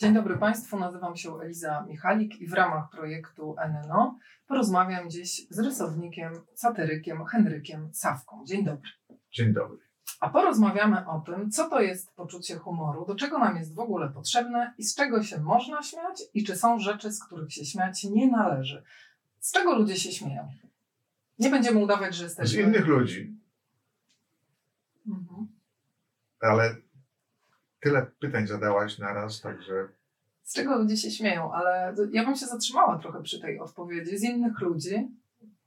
Dzień dobry Państwu, nazywam się Eliza Michalik i w ramach projektu NNO porozmawiam dziś z rysownikiem, satyrykiem Henrykiem Sawką. Dzień dobry. Dzień dobry. A porozmawiamy o tym, co to jest poczucie humoru, do czego nam jest w ogóle potrzebne i z czego się można śmiać i czy są rzeczy, z których się śmiać nie należy. Z czego ludzie się śmieją? Nie będziemy udawać, że Z jesteśmy... innych ludzi, Mhm. ale tyle pytań zadałaś naraz, także Z czego ludzie się śmieją, ale ja bym się zatrzymała trochę przy tej odpowiedzi. Z innych ludzi,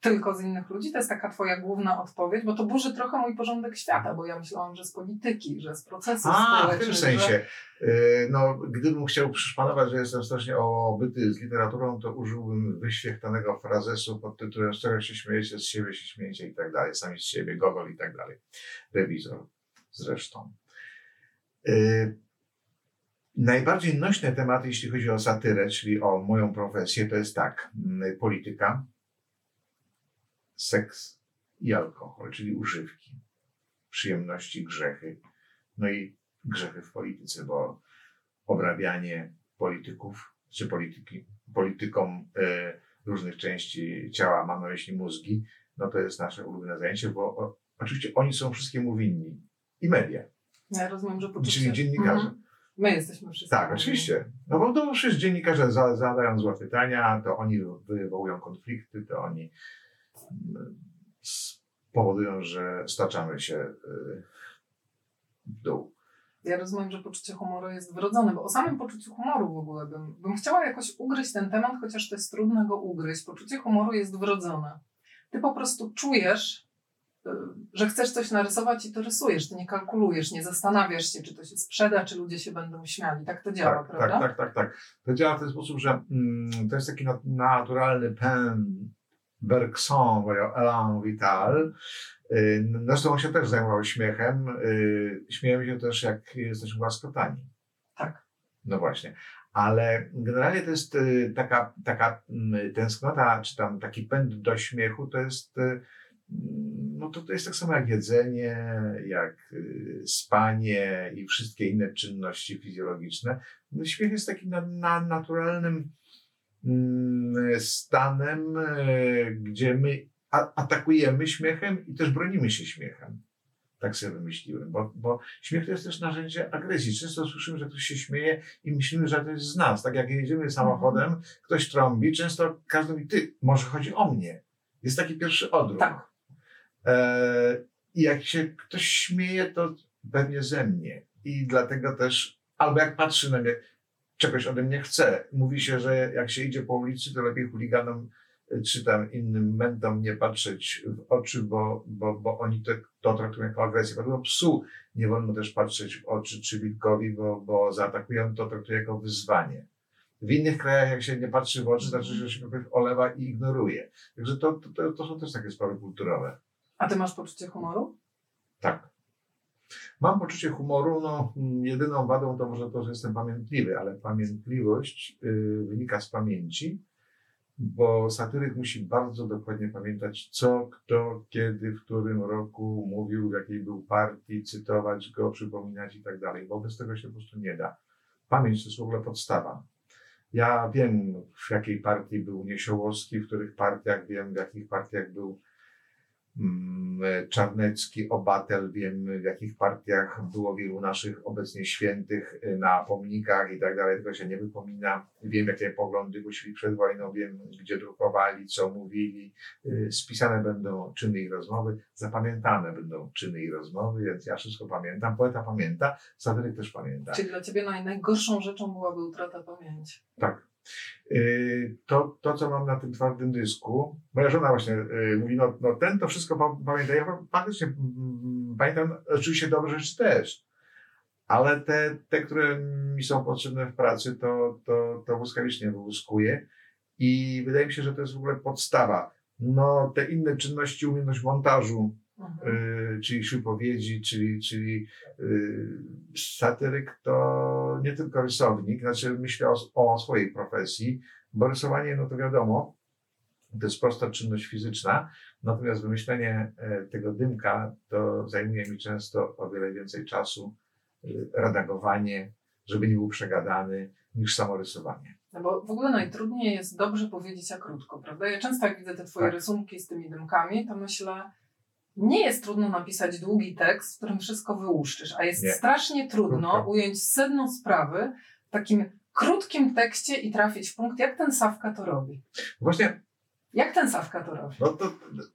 tylko z innych ludzi, to jest taka twoja główna odpowiedź, bo to burzy trochę mój porządek świata, bo ja myślałam, że z polityki, że z procesów A, w społecznych. tym Że... sensie. Y, No, gdybym chciał przyszpanować, że jestem strasznie obyty z literaturą, to użyłbym wyświechtanego frazesu pod tytułem z czego się śmiejecie, z siebie się śmiejecie i tak dalej, sami z siebie, Gogol i tak dalej. Rewizor zresztą. Y, Najbardziej nośne tematy, jeśli chodzi o satyrę, czyli o moją profesję, to jest tak, mm, polityka, seks i alkohol, czyli używki, przyjemności, grzechy, no i grzechy w polityce, bo obrabianie polityków czy polityki, politykom e, różnych części ciała, mam na myśli mózgi, no to jest nasze ulubione zajęcie, bo o, oczywiście oni są wszystkiemu winni. I media, Ja rozumiem, że poczucie... czyli dziennikarze. Mhm. My jesteśmy wszyscy. Tak, oczywiście. No bo to przecież dziennikarze za, zadają złe pytania, to oni wywołują konflikty, to oni mm, powodują, że staczamy się y, w dół. Ja rozumiem, że poczucie humoru jest wrodzone, bo o samym poczuciu humoru w ogóle bym, bym chciała jakoś ugryźć ten temat, chociaż to jest trudno go ugryźć. Poczucie humoru jest wrodzone. Ty po prostu czujesz, że chcesz coś narysować i to rysujesz. Ty nie kalkulujesz, nie zastanawiasz się, czy to się sprzeda, czy ludzie się będą śmiali. Tak to działa, tak, prawda? tak, tak, tak, tak. To działa w ten sposób, że mm, to jest taki nat- naturalny pen Bergson, Elan Vital. Y, Zresztą on się też zajmował śmiechem. Y, Śmiejemy się też, jak jesteśmy łaskotani. Tak. No właśnie. Ale generalnie to jest y, taka, taka mm, tęsknota, czy tam taki pęd do śmiechu, to jest, y, no to, to jest tak samo jak jedzenie, jak y, spanie i wszystkie inne czynności fizjologiczne. No, śmiech jest takim na, na naturalnym mm, stanem, y, gdzie my atakujemy śmiechem i też bronimy się śmiechem. Tak sobie wymyśliłem, bo, bo śmiech to jest też narzędzie agresji. Często słyszymy, że ktoś się śmieje i myślimy, że to jest z nas. Tak jak jedziemy samochodem, ktoś trąbi, często każdy mówi, ty, może chodzi o mnie. Jest taki pierwszy odruch. Tak. E, I jak się ktoś śmieje, to pewnie ze mnie. I dlatego też, albo jak patrzy na mnie, czegoś ode mnie chce. Mówi się, że jak się idzie po ulicy, to lepiej chuliganom y, czy tam innym mentom nie patrzeć w oczy, bo, bo, bo oni to, to traktują jako agresję. Dlatego psu nie wolno też patrzeć w oczy czy wilkowi, bo, bo zaatakują, to traktuje jako wyzwanie. W innych krajach, jak się nie patrzy w oczy, znaczy, że się kogoś olewa i ignoruje. Także to, to, to, to są też takie sprawy kulturowe. A ty masz poczucie humoru? Tak. Mam poczucie humoru, no jedyną wadą to może to, że jestem pamiętliwy, ale pamiętliwość y, wynika z pamięci, bo satyryk musi bardzo dokładnie pamiętać, co, kto, kiedy, w którym roku mówił, w jakiej był partii, cytować go, przypominać i tak dalej, bo bez tego się po prostu nie da. Pamięć to jest w ogóle podstawa. Ja wiem, w jakiej partii był Niesiołowski, w których partiach, wiem, w jakich partiach był Czarnecki, Obatel, wiem w jakich partiach było wielu naszych obecnie świętych y, na pomnikach i tak dalej, tego się nie wypomina. Wiem jakie poglądy głosili przed wojną, wiem gdzie drukowali, co mówili. Y, Spisane będą czyny i rozmowy, zapamiętane będą czyny i rozmowy, więc ja wszystko pamiętam. Poeta pamięta, satyryk też pamięta. Czyli dla ciebie naj, najgorszą rzeczą byłaby utrata pamięci. Tak. Yy, To, to, co mam na tym twardym dysku, moja żona właśnie yy, mówi, no, no ten to wszystko pa- pamięta. Ja faktycznie mm, pamiętam oczywiście dobre rzeczy też, ale te, te, które mi są potrzebne w pracy, to, to, to błyskawicznie wyłuskuję i wydaje mi się, że to jest w ogóle podstawa. No, te inne czynności, umiejętność montażu, Mhm. y, czyli wypowiedzi, czyli, czyli y, satyryk to nie tylko rysownik, znaczy myślę o, o swojej profesji, bo rysowanie, no to wiadomo, to jest prosta czynność fizyczna, natomiast wymyślenie e, tego dymka to zajmuje mi często o wiele więcej czasu, y, redagowanie, żeby nie był przegadany, niż samo rysowanie. No bo w ogóle najtrudniej jest dobrze powiedzieć, a krótko, prawda? Ja często jak widzę te twoje Tak. rysunki z tymi dymkami, to myślę, nie jest trudno napisać długi tekst, w którym wszystko wyłuszczysz, a jest Nie. strasznie trudno Krótko. ująć sedno sprawy w takim krótkim tekście i trafić w punkt. Jak ten Sawka to robi? Właśnie, Jak ten Sawka to robi? no to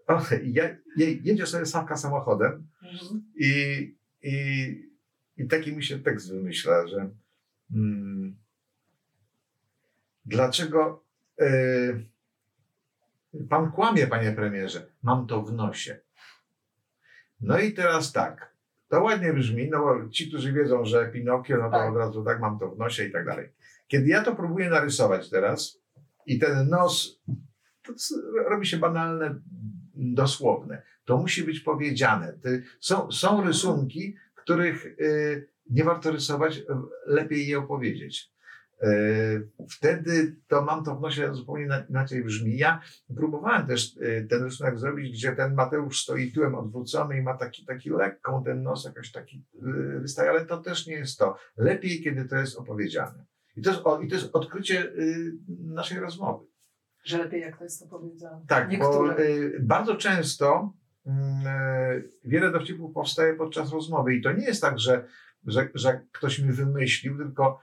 o, je, je, jedzie sobie Sawka samochodem Mhm. i, i, i taki mi się tekst wymyśla, że mm, dlaczego y, pan kłamie, panie premierze? Mam to w nosie. No i teraz tak, to ładnie brzmi, no bo ci, którzy wiedzą, że Pinokio, no to Tak. od razu tak, mam to w nosie i tak dalej. Kiedy ja to próbuję narysować teraz i ten nos, to robi się banalne, dosłowne. To musi być powiedziane. Są, są rysunki, których y, nie warto rysować, lepiej je opowiedzieć. Y, Wtedy to mam to w nosie zupełnie na- inaczej brzmi. Ja próbowałem też y, ten rysunek zrobić, gdzie ten Mateusz stoi tyłem odwrócony i ma taki, taki lekką ten nos, jakoś taki y, wystaje, ale to też nie jest to. Lepiej, kiedy to jest opowiedziane. I to jest, i to jest odkrycie naszej rozmowy. Że lepiej jak to jest to powiedziane. Tak, Niektóre. bo bardzo często mm, wiele dowcipów powstaje podczas rozmowy i to nie jest tak, że, że, że ktoś mi wymyślił, tylko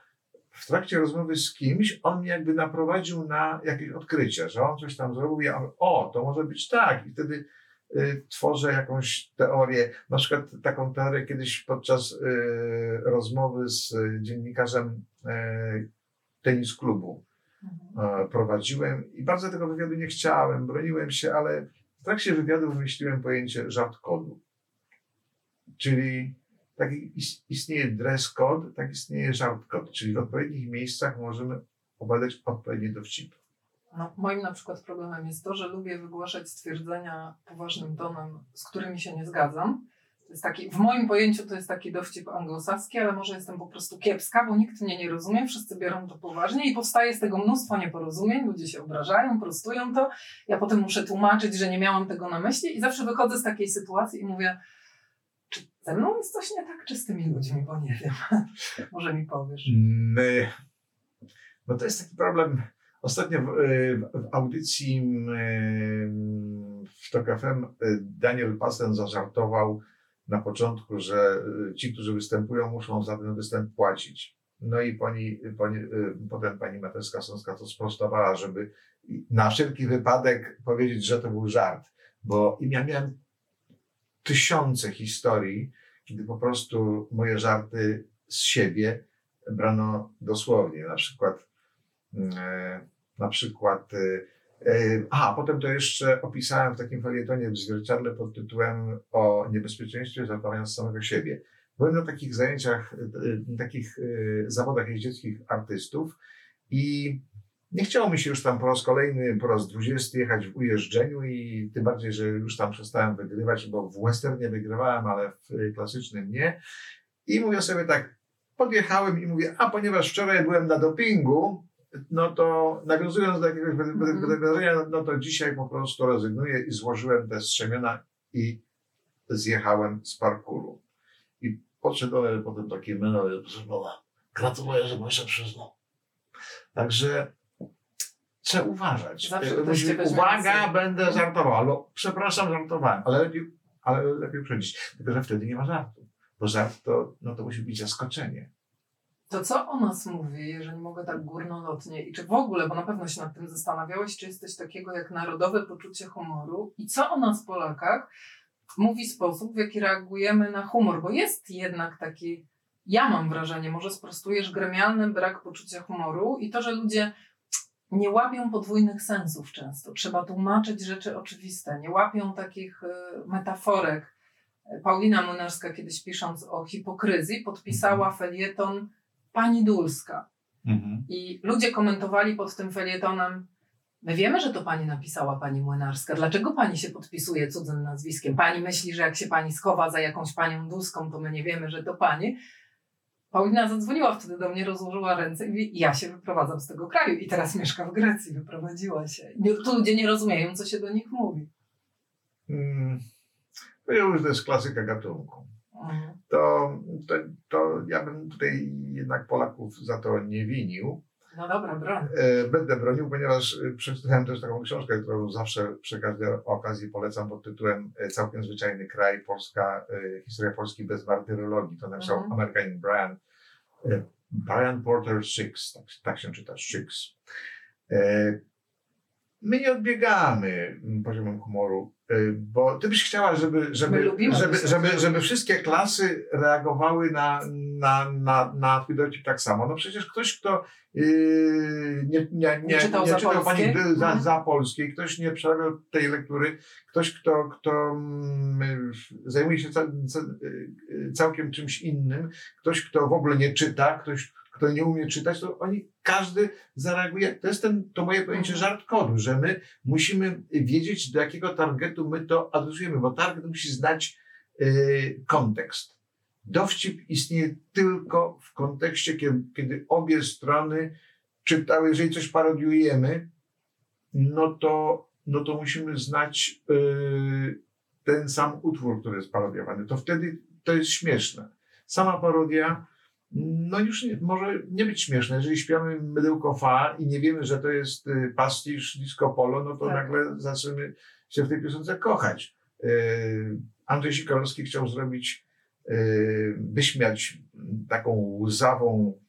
w trakcie rozmowy z kimś on mnie jakby naprowadził na jakieś odkrycie, że on coś tam zrobił, ja mówię, o, to może być tak i wtedy y, tworzę jakąś teorię, na przykład taką teorię kiedyś podczas y, rozmowy z y, dziennikarzem y, tenis klubu Mhm. prowadziłem i bardzo tego wywiadu nie chciałem, broniłem się, ale w trakcie wywiadu wymyśliłem pojęcie żart kodu. Czyli tak is- istnieje dress code, tak istnieje żart code, czyli w odpowiednich miejscach możemy opowiadać odpowiednie dowcipy. No, moim na przykład problemem jest to, że lubię wygłaszać stwierdzenia poważnym tonem, z którymi się nie zgadzam. To jest taki, w moim pojęciu to jest taki dowcip anglosaski, ale może jestem po prostu kiepska, bo nikt mnie nie rozumie, wszyscy biorą to poważnie i powstaje z tego mnóstwo nieporozumień, ludzie się obrażają, prostują to. Ja potem muszę tłumaczyć, że nie miałam tego na myśli i zawsze wychodzę z takiej sytuacji i mówię, ze mną jest coś nie tak, czy z tymi ludźmi, bo nie wiem. może mi powiesz. My, no to jest taki problem. Ostatnio w, w audycji w TOK FM y, Daniel Pasten zażartował na początku, że y, ci, którzy występują, muszą za ten występ płacić. No i pani, pani, y, potem pani Matewska-Sąska to sprostowała, żeby na wszelki wypadek powiedzieć, że to był żart. Bo ja miałem tysiące historii, kiedy po prostu moje żarty z siebie brano dosłownie. Na przykład, e, na przykład, e, e, a potem to jeszcze opisałem w takim felietonie w zwierciadle pod tytułem o niebezpieczeństwie żartowania z samego siebie. Byłem na takich zajęciach, takich zawodach jeździeckich artystów i nie chciało mi się już tam po raz kolejny, po raz dwudziesty jechać w ujeżdżeniu i tym bardziej, że już tam przestałem wygrywać, bo w westernie wygrywałem, ale w klasycznym nie. I mówię sobie tak, podjechałem i mówię, a ponieważ wczoraj byłem na dopingu, no to nawiązując do jakiegoś Mhm. wydarzenia, no, to dzisiaj po prostu rezygnuję i złożyłem te strzemiona i zjechałem z parkuru. I podszedłem potem meno, proszę pana, gratuluję, że pan się przyznał. Także trzeba uważać. Zawsze E, Uwaga, serio. będę żartował, albo przepraszam, żartowałem, ale lepiej, ale lepiej uprzedzić. Tylko, że wtedy nie ma żartu. Bo żart to, no to musi być zaskoczenie. To co o nas mówi, jeżeli mogę tak górnolotnie i czy w ogóle, bo na pewno się nad tym zastanawiałeś, czy jest coś takiego jak narodowe poczucie humoru i co o nas Polakach mówi sposób, w jaki reagujemy na humor, bo jest jednak taki, ja mam wrażenie, może sprostujesz, gremialny brak poczucia humoru i to, że ludzie nie łapią podwójnych sensów często. Trzeba tłumaczyć rzeczy oczywiste, nie łapią takich y, metaforek. Paulina Młynarska kiedyś pisząc o hipokryzji podpisała felieton Pani Dulska. Mhm. I ludzie komentowali pod tym felietonem My wiemy, że to pani napisała pani Młynarska. Dlaczego pani się podpisuje cudzym nazwiskiem? Pani myśli, że jak się pani schowa za jakąś panią Dulską, to my nie wiemy, że to pani. Paulina zadzwoniła wtedy do mnie, rozłożyła ręce i mówi, ja się wyprowadzam z tego kraju i teraz mieszka w Grecji, wyprowadziła się. Tu ludzie nie rozumieją, co się do nich mówi. Mm, To już to jest klasyka gatunku. Mhm. To, to, to ja bym tutaj jednak Polaków za to nie winił. No dobra, broń. E, Będę bronił, ponieważ e, przeczytałem też taką książkę, którą zawsze przy każdej okazji polecam pod tytułem e, Całkiem zwyczajny kraj, Polska, historia Polski bez martyrologii. To napisał Mhm. Amerykanin Brian, Brian Porter Six, tak, tak się czyta, Six. My nie odbiegamy mm, poziomem humoru, e, bo ty byś chciała, żeby, żeby, żeby, żeby, żeby wszystkie klasy reagowały na, na, na, na twój dowcip tak samo. No przecież ktoś, kto yy, nie, nie, nie, Nie czytał pani za, Mhm. za polskiej, ktoś nie przerabiał tej lektury, ktoś, kto, kto mm, zajmuje się yy, całkiem czymś innym, ktoś, kto w ogóle nie czyta, ktoś, kto nie umie czytać, to oni, każdy zareaguje. To jest ten, to moje pojęcie Mhm. żart kodu, że my musimy wiedzieć, do jakiego targetu my to adresujemy, bo target musi znać yy, kontekst. Dowcip istnieje tylko w kontekście, kiedy, kiedy obie strony czytały, jeżeli coś parodiujemy, no to, no to musimy znać yy, ten sam utwór, który jest parodiowany. To wtedy to jest śmieszne. Sama parodia, no już nie, może nie być śmieszna. Jeżeli śpiamy mydełko fa i nie wiemy, że to jest y, pastisz disco polo, no to Tak. nagle zaczniemy się w tej piosence kochać. Y, Andrzej Sikorski chciał zrobić, y, wyśmiać taką łzawą,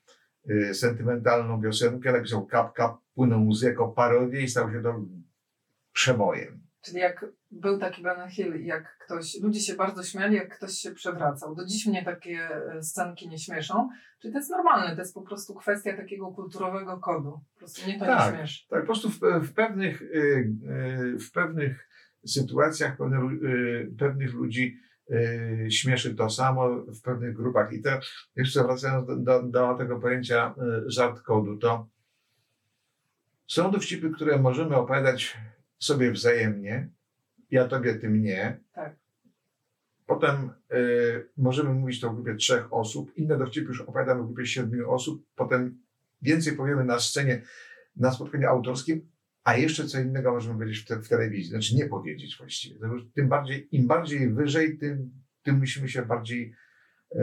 sentymentalną piosenkę. Napisał kap, kap, płyną łzy jako parodię i stał się to przebojem. Czyli jak był taki Ben Hill, jak ktoś, ludzie się bardzo śmiali, jak ktoś się przewracał. Do dziś mnie takie e, scenki nie śmieszą. Czyli to jest normalne, to jest po prostu kwestia takiego kulturowego kodu. Po prostu mnie to Tak. nie śmieszy. Tak, po prostu w, w, pewnych, y, w pewnych sytuacjach pewne, pewnych ludzi śmieszy to samo w pewnych grupach. I to jeszcze wracając do, do, do tego pojęcia żart kodu, to są dowcipy, które możemy opowiadać sobie wzajemnie. Ja tobie, ty mnie. Tak. Potem y, możemy mówić to w grupie trzech osób. Inne dowcipy już opowiadamy w grupie siedmiu osób. Potem więcej powiemy na scenie, na spotkaniu autorskim, a jeszcze co innego możemy powiedzieć w, te, w telewizji. Znaczy nie powiedzieć właściwie. Tym bardziej, im bardziej wyżej, tym, tym musimy się bardziej e,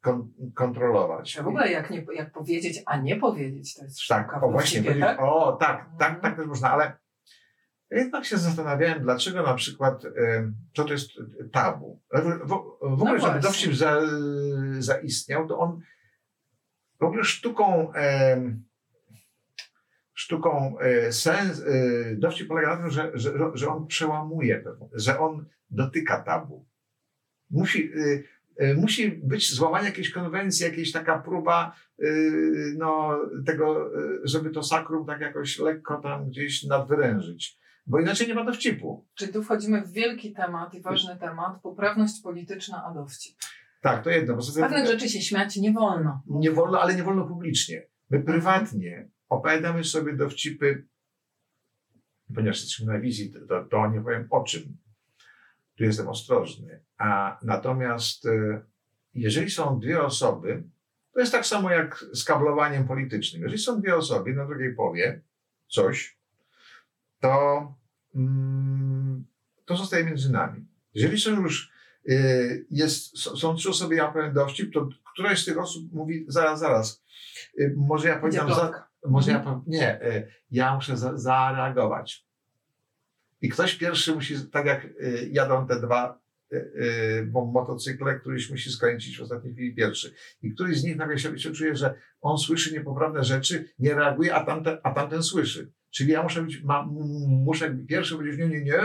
kon, kontrolować. A w ogóle jak, nie, jak powiedzieć, a nie powiedzieć, to jest sztuka Tak, o właśnie, tak? o tak, tak, Mhm. tak też można, ale jednak się zastanawiałem, dlaczego na przykład, co to jest tabu. W, w, ogóle, żeby No właśnie. dowcip za, zaistniał, to on w ogóle sztuką, sztuką e, sens, e, dowcip polega na tym, że, że, że on przełamuje, że on dotyka tabu. Musi, e, e, musi być złamanie jakiejś konwencji, jakaś taka próba no, tego, żeby to sakrum tak jakoś lekko tam gdzieś nadwyrężyć. Bo inaczej nie ma dowcipu. Czyli tu wchodzimy w wielki temat i ważny temat, poprawność polityczna, a dowcip. Tak, to jedno. Pewnych rzeczy się śmiać nie wolno. nie wolno, ale nie wolno publicznie. My prywatnie opowiadamy sobie dowcipy, ponieważ jesteśmy na wizji, to, to nie powiem o czym. Tu jestem ostrożny. A natomiast e, jeżeli są dwie osoby, to jest tak samo jak z kablowaniem politycznym. Jeżeli są dwie osoby, na drugiej powie coś, to, mm, to zostaje między nami. Jeżeli są już y, jest, są, trzy osoby, ja powiem dowcip, to któraś z tych osób mówi, zaraz, zaraz, y, może ja powiedziałem, za, może ja Mhm. powiem, nie, y, ja muszę za, zareagować. I ktoś pierwszy musi, tak jak y, jadą te dwa y, y, motocykle, któryś musi skręcić w ostatniej chwili pierwszy. I któryś z nich nagle się, czuje, że on słyszy niepoprawne rzeczy, nie reaguje, a tamten, a tamten słyszy. Czyli ja muszę być, ma, muszę pierwszy powiedzieć, nie, nie, nie,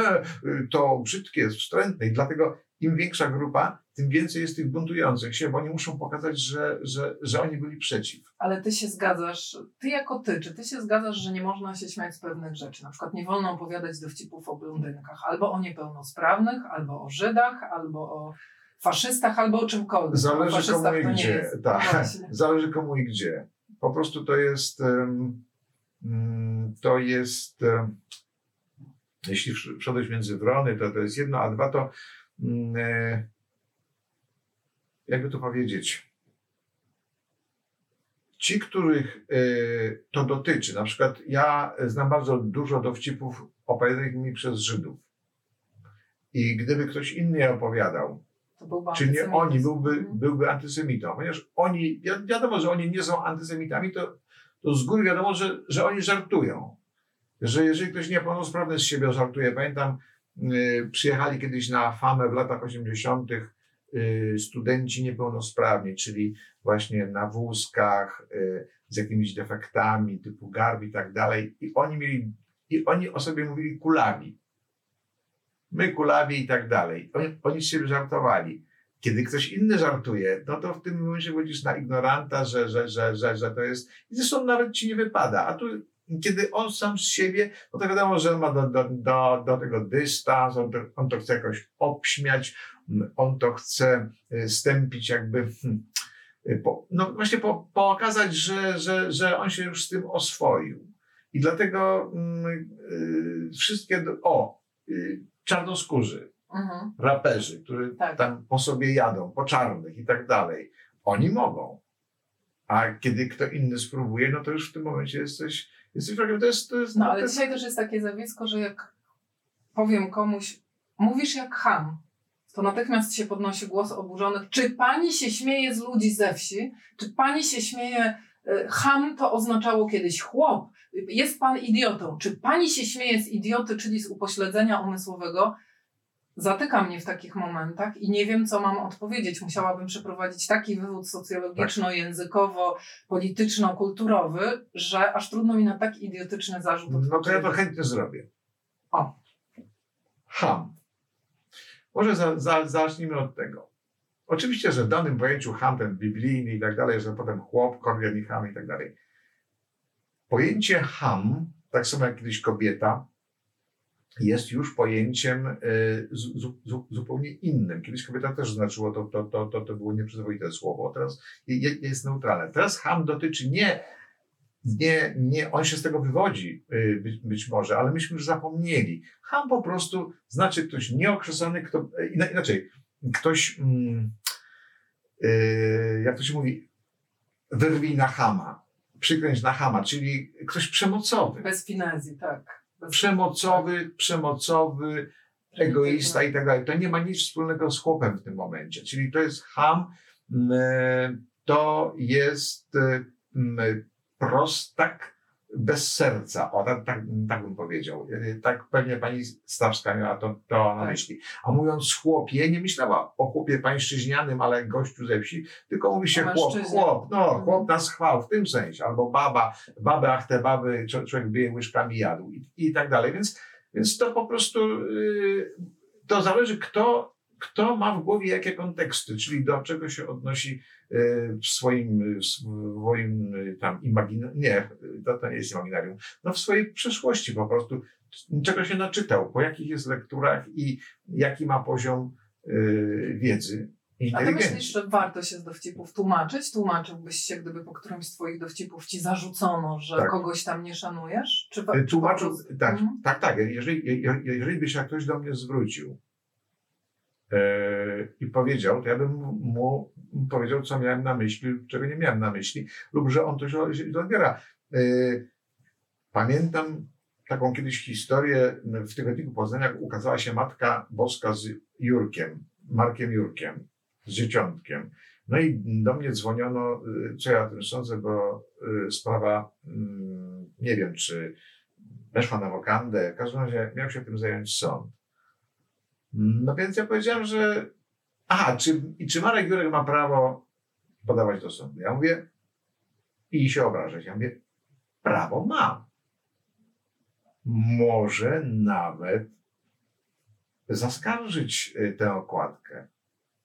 to brzydkie, jest wstrętne. I dlatego im większa grupa, tym więcej jest tych buntujących się, bo oni muszą pokazać, że, że, że oni byli przeciw. Ale ty się zgadzasz, ty jako ty, czy ty się zgadzasz, że nie można się śmiać z pewnych rzeczy? Na przykład nie wolno opowiadać dowcipów o blondynkach, albo o niepełnosprawnych, albo o Żydach, albo o faszystach albo o czymkolwiek. Zależy komu i gdzie. jest. Tak. No właśnie. Zależy komu i gdzie. Po prostu to jest. mm, To jest. em, Jeśli wszedłeś między wrony, to to jest jedno, a dwa to. Mm, e, Jakby to powiedzieć? Ci, których e, to dotyczy, na przykład ja znam bardzo dużo dowcipów opowiadanych mi przez Żydów. I gdyby ktoś inny je opowiadał, czy nie oni byłby, Mhm. byłby antysemitą. Ponieważ oni, wi- wiadomo, że oni nie są antysemitami, to, to z góry wiadomo, że, że oni żartują. Że jeżeli ktoś niepełnosprawny z siebie żartuje, pamiętam, przyjechali kiedyś na famę w latach 80. y, studenci niepełnosprawni, czyli właśnie na wózkach, y, z jakimiś defektami typu garb i tak dalej. I oni mieli, i oni o sobie mówili kulawi. My kulawi i tak dalej. Oni, oni siebie żartowali kiedy ktoś inny żartuje, no to w tym momencie chodzisz na ignoranta, że, że, że, że, że to jest. I zresztą nawet ci nie wypada. A tu, kiedy on sam z siebie, no to wiadomo, że on ma do, do, do, do tego dystans, on to, on to chce jakoś obśmiać, mm, on to chce y, stępić, jakby. hmm, y, Po, no właśnie po, pokazać, że, że, że on się już z tym oswoił. I dlatego mm, y, wszystkie. O, y, czarnoskórzy Mhm. raperzy, którzy Tak. tam po sobie jadą, po czarnych i tak dalej, oni mogą. A kiedy kto inny spróbuje, no to już w tym momencie jesteś, To jest, to jest, No ale dzisiaj też jest takie zjawisko, że jak powiem komuś, mówisz jak ham, to natychmiast się podnosi głos oburzonych. Czy pani się śmieje z ludzi ze wsi? Czy pani się śmieje? y, Ham to oznaczało kiedyś chłop. Jest pan idiotą. Czy pani się śmieje z idioty, czyli z upośledzenia umysłowego? Zatyka mnie w takich momentach i nie wiem, co mam odpowiedzieć. Musiałabym przeprowadzić taki wywód socjologiczno-językowo-polityczno-kulturowy, że aż trudno mi na tak idiotyczny zarzut no to ja to odpowiedzieć. chętnie zrobię. O. Ham. Może za, za, zacznijmy od tego. Oczywiście, że w danym pojęciu ham, ten biblijny i tak dalej, że potem chłop, kordian i ham i tak dalej. Pojęcie ham, tak samo jak kiedyś kobieta, jest już pojęciem y, zu, zu, zu, zupełnie innym. Kiedyś kobieta też znaczyło, to, to, to, to, to było nieprzyzwoite słowo, teraz je- je- jest neutralne. Teraz ham dotyczy nie, nie, nie on się z tego wywodzi y, być, być może, ale myśmy już zapomnieli. Ham po prostu znaczy ktoś nieokrzesany, kto, y, ina- inaczej, ktoś, mm, jak to się mówi, wyrwij na hama, przykręć na hama, czyli ktoś przemocowy Bez finezji, tak. Przemocowy, przemocowy, egoista i tak dalej. To nie ma nic wspólnego z chłopem w tym momencie. Czyli to jest ham, mm, to jest mm, prostak bez serca. O, tak, tak, tak bym powiedział. Tak pewnie pani Stawska miała to, to na Tak. myśli. A mówiąc chłopie, nie myślała o chłopie pańszczyźnianym, ale gościu ze wsi, tylko mówi się chłop, chłop, no, Mhm. chłop nas chwał w tym sensie, albo baba, babę, ach te baby, człowiek by je łyżkami jadł i, i tak dalej. Więc, więc to po prostu yy, to zależy, kto, kto ma w głowie jakie konteksty, czyli do czego się odnosi yy, w swoim, w swoim yy, tam imaginarium, nie, to, to nie jest imaginarium, no w swojej przeszłości po prostu, czego się naczytał, po jakich jest lekturach i jaki ma poziom wiedzy. A ty myślisz, że warto się z dowcipów tłumaczyć? Tłumaczyłbyś się, gdyby po którymś z twoich dowcipów ci zarzucono, że Tak. kogoś tam nie szanujesz? Czy, Y, czy Tłumaczył, prostu- tak, Mhm. tak, tak. Jeżeli, je- jeżeli by się ktoś do mnie zwrócił e, i powiedział, to ja bym mu powiedział, co miałem na myśli, czego nie miałem na myśli, lub że on to źle odbiera. E, pamiętam taką kiedyś historię w tygodniku Poznania, ukazała się Matka Boska z Jurkiem, Markiem Jurkiem, z dzieciątkiem. No i do mnie dzwoniono, y, co ja o tym sądzę, bo sprawa, mm, nie wiem, czy weszła na wokandę, w każdym razie miał się tym zająć sąd. No więc ja powiedziałem, że aha, czy, i czy Marek Jurek ma prawo podawać do sądu? Ja mówię i się obrażać. Ja mówię, prawo ma. Może nawet zaskarżyć y, tę okładkę.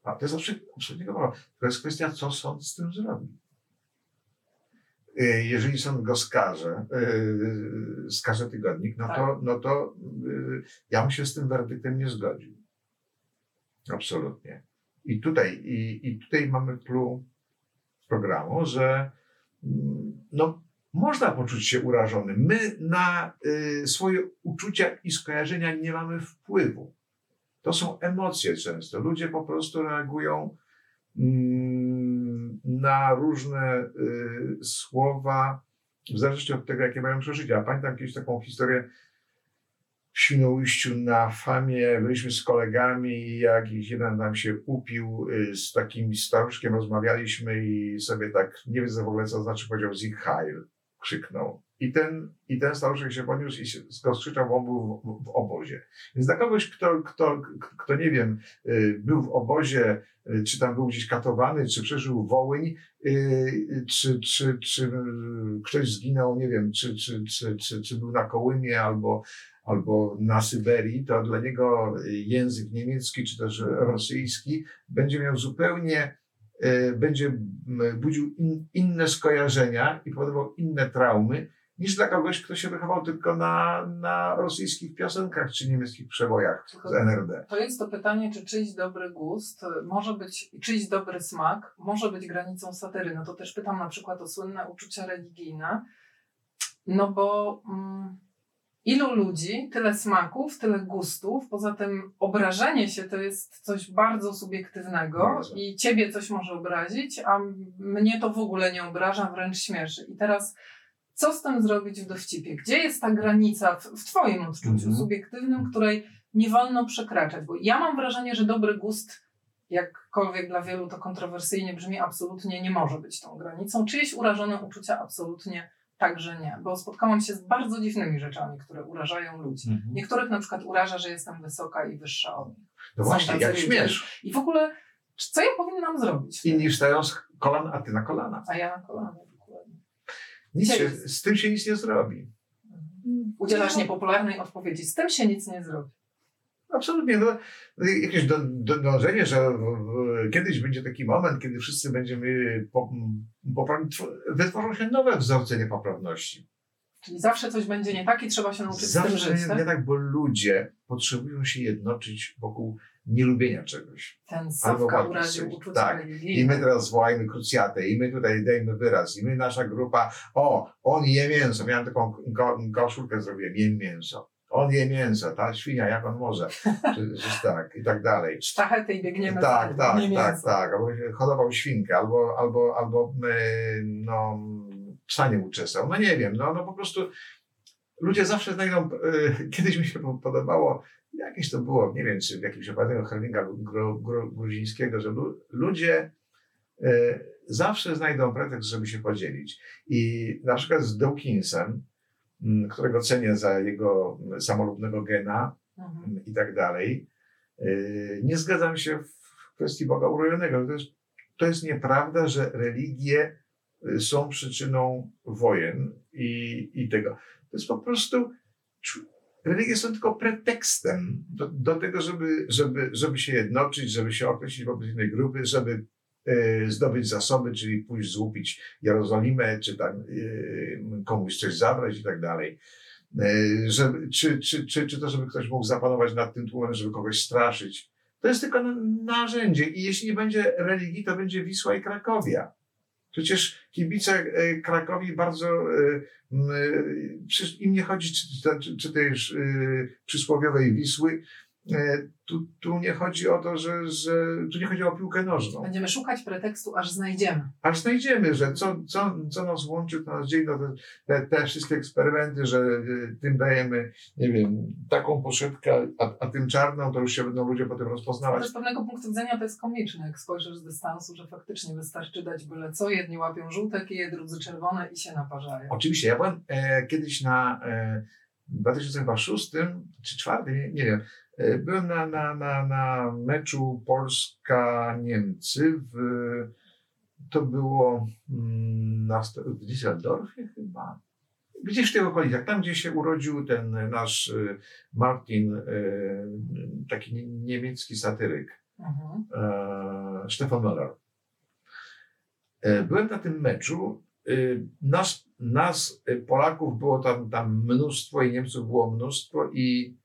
A to jest absolutnie absolutnie prawo. To jest kwestia, co sąd z tym zrobi. Y, Jeżeli sąd go skaże, y, skaże tygodnik, no to, no to y, ja bym się z tym werdyktem nie zgodził. Absolutnie. I tutaj, i, i tutaj mamy clue programu, że mm, no, można poczuć się urażony. My na y, swoje uczucia i skojarzenia nie mamy wpływu. To są emocje często. Ludzie po prostu reagują mm, na różne y, słowa w zależności od tego, jakie mają przeżycia. Pamiętam kiedyś taką historię w Świnoujściu na famie, byliśmy z kolegami i jakiś jeden nam się upił y, z takim staruszkiem, rozmawialiśmy i sobie tak, nie wiem w ogóle co znaczy, powiedział Sieg Heil, krzyknął. I ten, I ten staruszek się podniósł i się skrzyczał, bo on był w, w, obozie. Więc dla kogoś, kto, kto, kto nie wiem, y, był w obozie, y, czy tam był gdzieś katowany, czy przeżył Wołyń, czy, czy, czy ktoś zginął, nie wiem, czy, czy, czy, czy, czy był na Kołymie albo albo na Syberii, to dla niego język niemiecki czy też rosyjski będzie miał zupełnie, będzie budził in, inne skojarzenia i powodował inne traumy niż dla kogoś, kto się wychował tylko na, na rosyjskich piosenkach czy niemieckich przebojach z NRD. To jest to pytanie, czy czyjś dobry gust może być, czyjś dobry smak może być granicą satyry. No to też pytam na przykład o słynne uczucia religijne, no bo... Mm, ilu ludzi, tyle smaków, tyle gustów. Poza tym obrażenie się to jest coś bardzo subiektywnego bardzo. i ciebie coś może obrazić, a mnie to w ogóle nie obraża, wręcz śmieszy. I teraz co z tym zrobić w dowcipie? Gdzie jest ta granica w, w twoim odczuciu mhm. subiektywnym, której nie wolno przekraczać? Bo ja mam wrażenie, że dobry gust jakkolwiek dla wielu to kontrowersyjnie brzmi, absolutnie nie może być tą granicą. Czyjeś urażone uczucia absolutnie Także nie, bo spotkałam się z bardzo dziwnymi rzeczami, które urażają ludzi. Mhm. Niektórych na przykład uraża, że jestem wysoka i wyższa od nich. No właśnie, jak śmiesz. I w ogóle, co ja powinnam zrobić? Inni wstają z kolan, a ty na kolana. A ja na kolana, Nic się, z tym się nic nie zrobi. Udzielasz niepopularnej odpowiedzi. Z tym się nic nie zrobi. Absolutnie. No, jakieś do, do, dążenie, że kiedyś będzie taki moment, kiedy wszyscy będziemy po, poprawni, wytworzą się nowe wzorce niepoprawności. Czyli zawsze coś będzie nie tak i trzeba się nauczyć zawsze z tym żyć, tak? nie tak, bo ludzie potrzebują się jednoczyć wokół nielubienia czegoś. Ten Sawka uraził uczucia Tak. I my teraz wołajmy krucjatę i my tutaj dajmy wyraz i my nasza grupa, o, on je mięso. Miałem taką koszulkę, zrobiłem, jem mięso on je mięso, ta świnia, jak on może, czy, czy tak, i tak dalej. Sztachety i biegniemy Tak, tak, tak, tak, albo hodował świnkę, albo, albo, albo no, psa nie uczesał, no nie wiem, no, no po prostu ludzie zawsze znajdą, y, kiedyś mi się podobało, jakieś to było, nie wiem, czy w jakimś opowiadaniu Helminga Gruzińskiego, że ludzie y, zawsze znajdą pretekst, żeby się podzielić. I na przykład z Dawkinsem, Mm, którego cenię za jego samolubnego gena mhm. i tak dalej. Y, nie zgadzam się w kwestii Boga urojonego. To jest, to jest nieprawda, że religie y, są przyczyną wojen i, i tego. To jest po prostu. Religie są tylko pretekstem do, do tego, żeby, żeby, żeby się jednoczyć, żeby się określić wobec innej grupy, żeby E, zdobyć zasoby, czyli pójść złupić Jerozolimę, czy tam e, komuś coś zabrać i tak dalej. E, żeby, czy, czy, czy, czy to, żeby ktoś mógł zapanować nad tym tłumem, żeby kogoś straszyć. To jest tylko narzędzie i jeśli nie będzie religii, to będzie Wisła i Krakowia. Przecież kibice Krakowi bardzo, im nie chodzi, czy, czy, czy tej przysłowiowej Wisły, E, tu, tu nie chodzi o to, że, że tu nie chodzi o piłkę nożną. Będziemy szukać pretekstu, aż znajdziemy. Aż znajdziemy, że co, co, co nas łączy, to nas dzieli, no te, te wszystkie eksperymenty, że e, tym dajemy, nie wiem, taką poszepkę, a, a tym czarną, to już się będą ludzie potem rozpoznawać. Ale z pewnego punktu widzenia to jest komiczne, jak spojrzysz z dystansu, że faktycznie wystarczy dać byle co, jedni łapią żółte kije, drudzy czerwone i się naparzają. Oczywiście, ja byłem e, kiedyś na e, 2006 czy 2004, nie, nie wiem, E, byłem na, na, na, na meczu Polska-Niemcy. W, to było mm, na, w Düsseldorfie chyba. Gdzieś w tych okolicach, tam gdzie się urodził ten nasz e, Martin, e, taki niemiecki satyryk, mhm. Stefan Möller. Byłem na tym meczu. Nas, nas Polaków było tam, tam mnóstwo i Niemców było mnóstwo i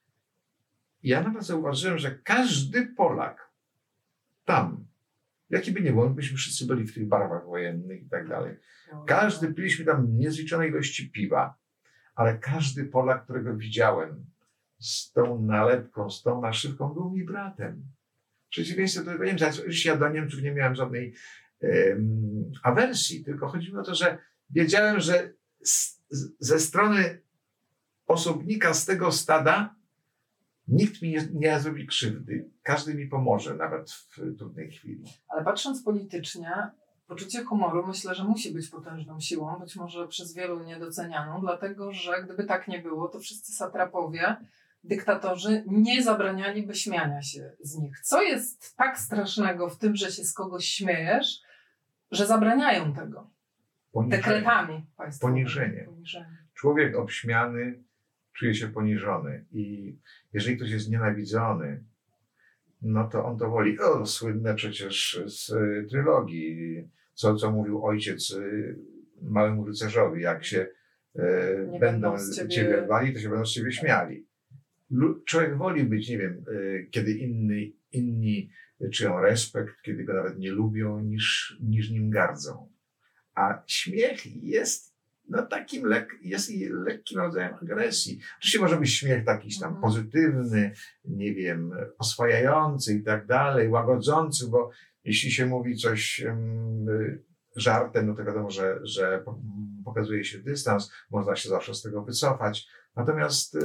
ja nawet zauważyłem, że każdy Polak tam Jaki by nie był, myśmy wszyscy byli w tych barwach wojennych i tak dalej. Każdy, piliśmy tam niezliczone ilości piwa, ale każdy Polak, którego widziałem z tą nalepką, z tą naszywką, był mi bratem. W przeciwieństwie do Niemca. Ja do Niemców nie miałem żadnej awersji, tylko chodziło o to, że wiedziałem, że z, ze strony osobnika z tego stada nikt mi nie, nie zrobi krzywdy. Każdy mi pomoże, nawet w trudnej chwili. Ale patrząc politycznie, poczucie humoru myślę, że musi być potężną siłą, być może przez wielu niedocenianą, dlatego że gdyby tak nie było, to wszyscy satrapowie, dyktatorzy nie zabranialiby śmiania się z nich. Co jest tak strasznego w tym, że się z kogoś śmiejesz, że zabraniają tego? Poniżenie. Dekretami. Poniżenie. Poniżenie. Człowiek obśmiany czuje się poniżony i jeżeli ktoś jest nienawidzony, no to on to woli. O, słynne przecież z trylogii, co, co mówił ojciec y, małemu rycerzowi, jak się e, będą ciebie... ciebie wali, to się będą z ciebie śmiali. Człowiek woli być, nie wiem, kiedy inni, inni czują respekt, kiedy go nawet nie lubią, niż, niż nim gardzą. A śmiech jest no takim lek, jest lekkim rodzajem agresji. Oczywiście może być śmiech taki tam mhm. pozytywny, nie wiem, oswajający i tak dalej, łagodzący, bo jeśli się mówi coś um, żartem, no to wiadomo, że, że pokazuje się dystans, można się zawsze z tego wycofać. Natomiast y,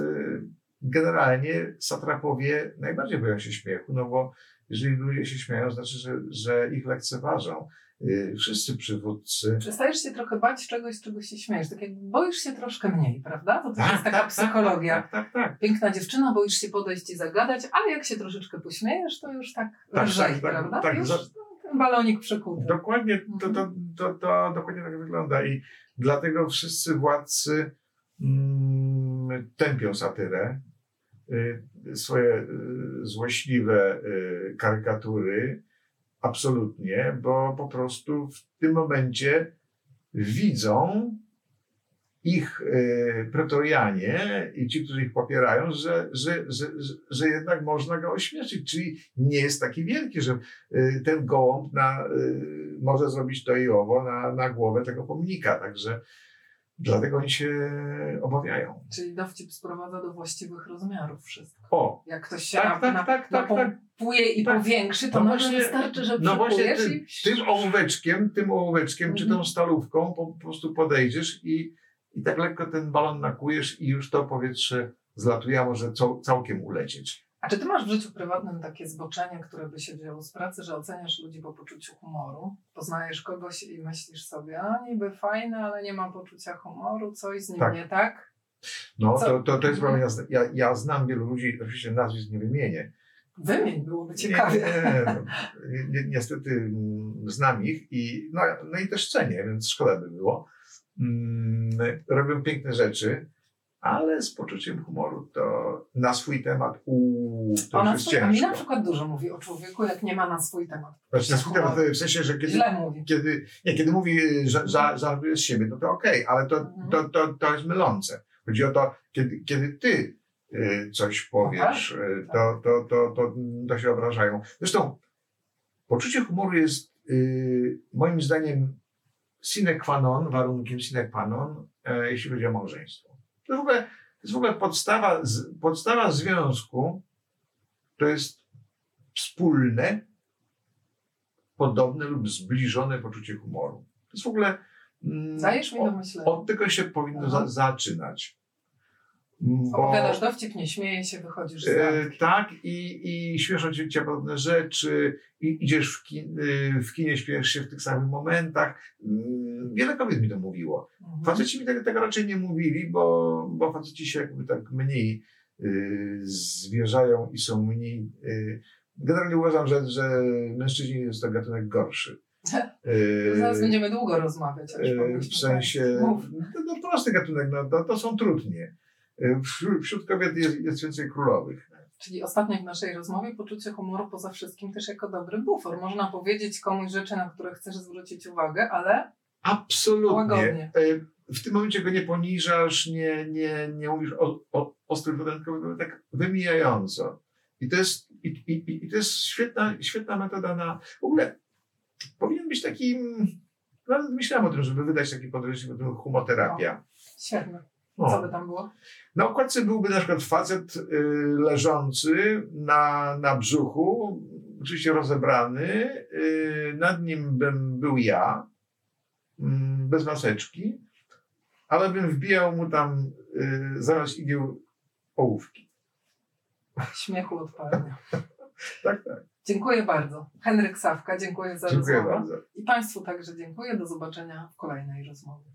generalnie satrapowie najbardziej boją się śmiechu, no bo jeżeli ludzie się śmieją, znaczy, że, że ich lekceważą. Y, wszyscy przywódcy. Przestajesz się trochę bać czegoś, czego się śmiejesz. Tak jak boisz się troszkę mniej, prawda? To, to tak, jest taka tak, tak psychologia. Tak, tak, tak, Piękna dziewczyna, boisz się podejść i zagadać, ale jak się troszeczkę pośmiejesz, to już tak, tak lżej, tak, prawda? Tak, już ten balonik przekuty. Dokładnie, to, to, to, to, dokładnie tak wygląda i dlatego wszyscy władcy mm, tępią satyrę, swoje y, złośliwe y, karykatury, Absolutnie, bo po prostu w tym momencie widzą ich y, pretorianie i ci, którzy ich popierają, że, że, że, że jednak można go ośmieszyć. Czyli nie jest taki wielki, że y, ten gołąb na, y, może zrobić to i owo na, na głowę tego pomnika. Także Dlatego oni się obawiają. Czyli dowcip sprowadza do właściwych rozmiarów wszystko. O! Jak ktoś się tak, tak, tak, tak, napompuje i tak. powiększy, to no właśnie, wystarczy, że No właśnie tym, i... tym ołóweczkiem, tym ołóweczkiem mm. czy tą stalówką po, po prostu podejdziesz i, i tak lekko ten balon nakujesz i już to powietrze zlatuje, a może całkiem ulecieć. A czy ty masz w życiu prywatnym takie zboczenie, które by się wzięło z pracy, że oceniasz ludzi po poczuciu humoru? Poznajesz kogoś i myślisz sobie, a niby fajny, ale nie ma poczucia humoru, coś z nim tak. nie tak? No, to, to, to jest prawda. Ja, ja znam wielu ludzi, oczywiście nazwisk nie wymienię. Wymień, byłoby ciekawie. Nie, nie, nie, niestety mm, znam ich i, no, no i też cenię, więc szkoda by było. Mm, robią piękne rzeczy ale z poczuciem humoru to na swój temat u to Ona jest ciężko. Mi na przykład dużo mówi o człowieku, jak nie ma na swój temat. Znaczy na swój temat w sensie, że kiedy, kiedy, nie, kiedy mówi, że za, z siebie, no to okej, okay, ale to, mhm. to, to, to jest mylące. Chodzi o to, kiedy, kiedy ty y, coś powiesz, no tak, to, to, to, to, to się obrażają. Zresztą poczucie humoru jest y, moim zdaniem sine qua non, warunkiem sine qua non, e, jeśli chodzi o małżeństwo. To, w ogóle, jest w ogóle podstawa, podstawa związku, to jest wspólne, podobne lub zbliżone poczucie humoru. To jest w ogóle. Mm, Zajesz mi do myślenia. Od tego się powinno za, zaczynać. Bo, Opowiadasz dowcip, nie śmieje się, wychodzisz z e, Tak, i, i śmieszą cię, podobne rzeczy, i idziesz w, kin, y, w kinie, śpiesz się w tych samych momentach. Mm, wiele kobiet mi to mówiło. Mhm. Faceci mi tego, tego raczej nie mówili, bo, bo faceci się jakby tak mniej y, zwierzają i są mniej... Y, generalnie uważam, że, że mężczyźni jest to gatunek gorszy. Zaraz będziemy długo rozmawiać. Y, w sensie, no, no prosty gatunek, no, to, to są trudnie. Y, wśród kobiet jest, jest więcej królowych. Czyli ostatnio w naszej rozmowie poczucie humoru poza wszystkim też jako dobry bufor. Można powiedzieć komuś rzeczy, na które chcesz zwrócić uwagę, ale Absolutnie. Łagodnie. Y, w tym momencie go nie poniżasz, nie, nie, nie mówisz o, o ostrym tak wymijająco. I to jest, i, i, i to jest świetna, świetna metoda na... W ogóle powinien być takim, no, myślałem o tym, żeby wydać taki podręcznik, o tym humoterapia. No. Co by tam było? Na okładce byłby na przykład facet y, leżący na, na brzuchu, oczywiście rozebrany. Y, nad nim bym był ja, mm, bez maseczki, ale bym wbijał mu tam y, zamiast igieł ołówki. Śmiechu odpadnie. Tak, tak. Dziękuję bardzo. Henryk Sawka, dziękuję za Dziękuję rozmowę. bardzo. I Państwu także dziękuję. Do zobaczenia w kolejnej rozmowie.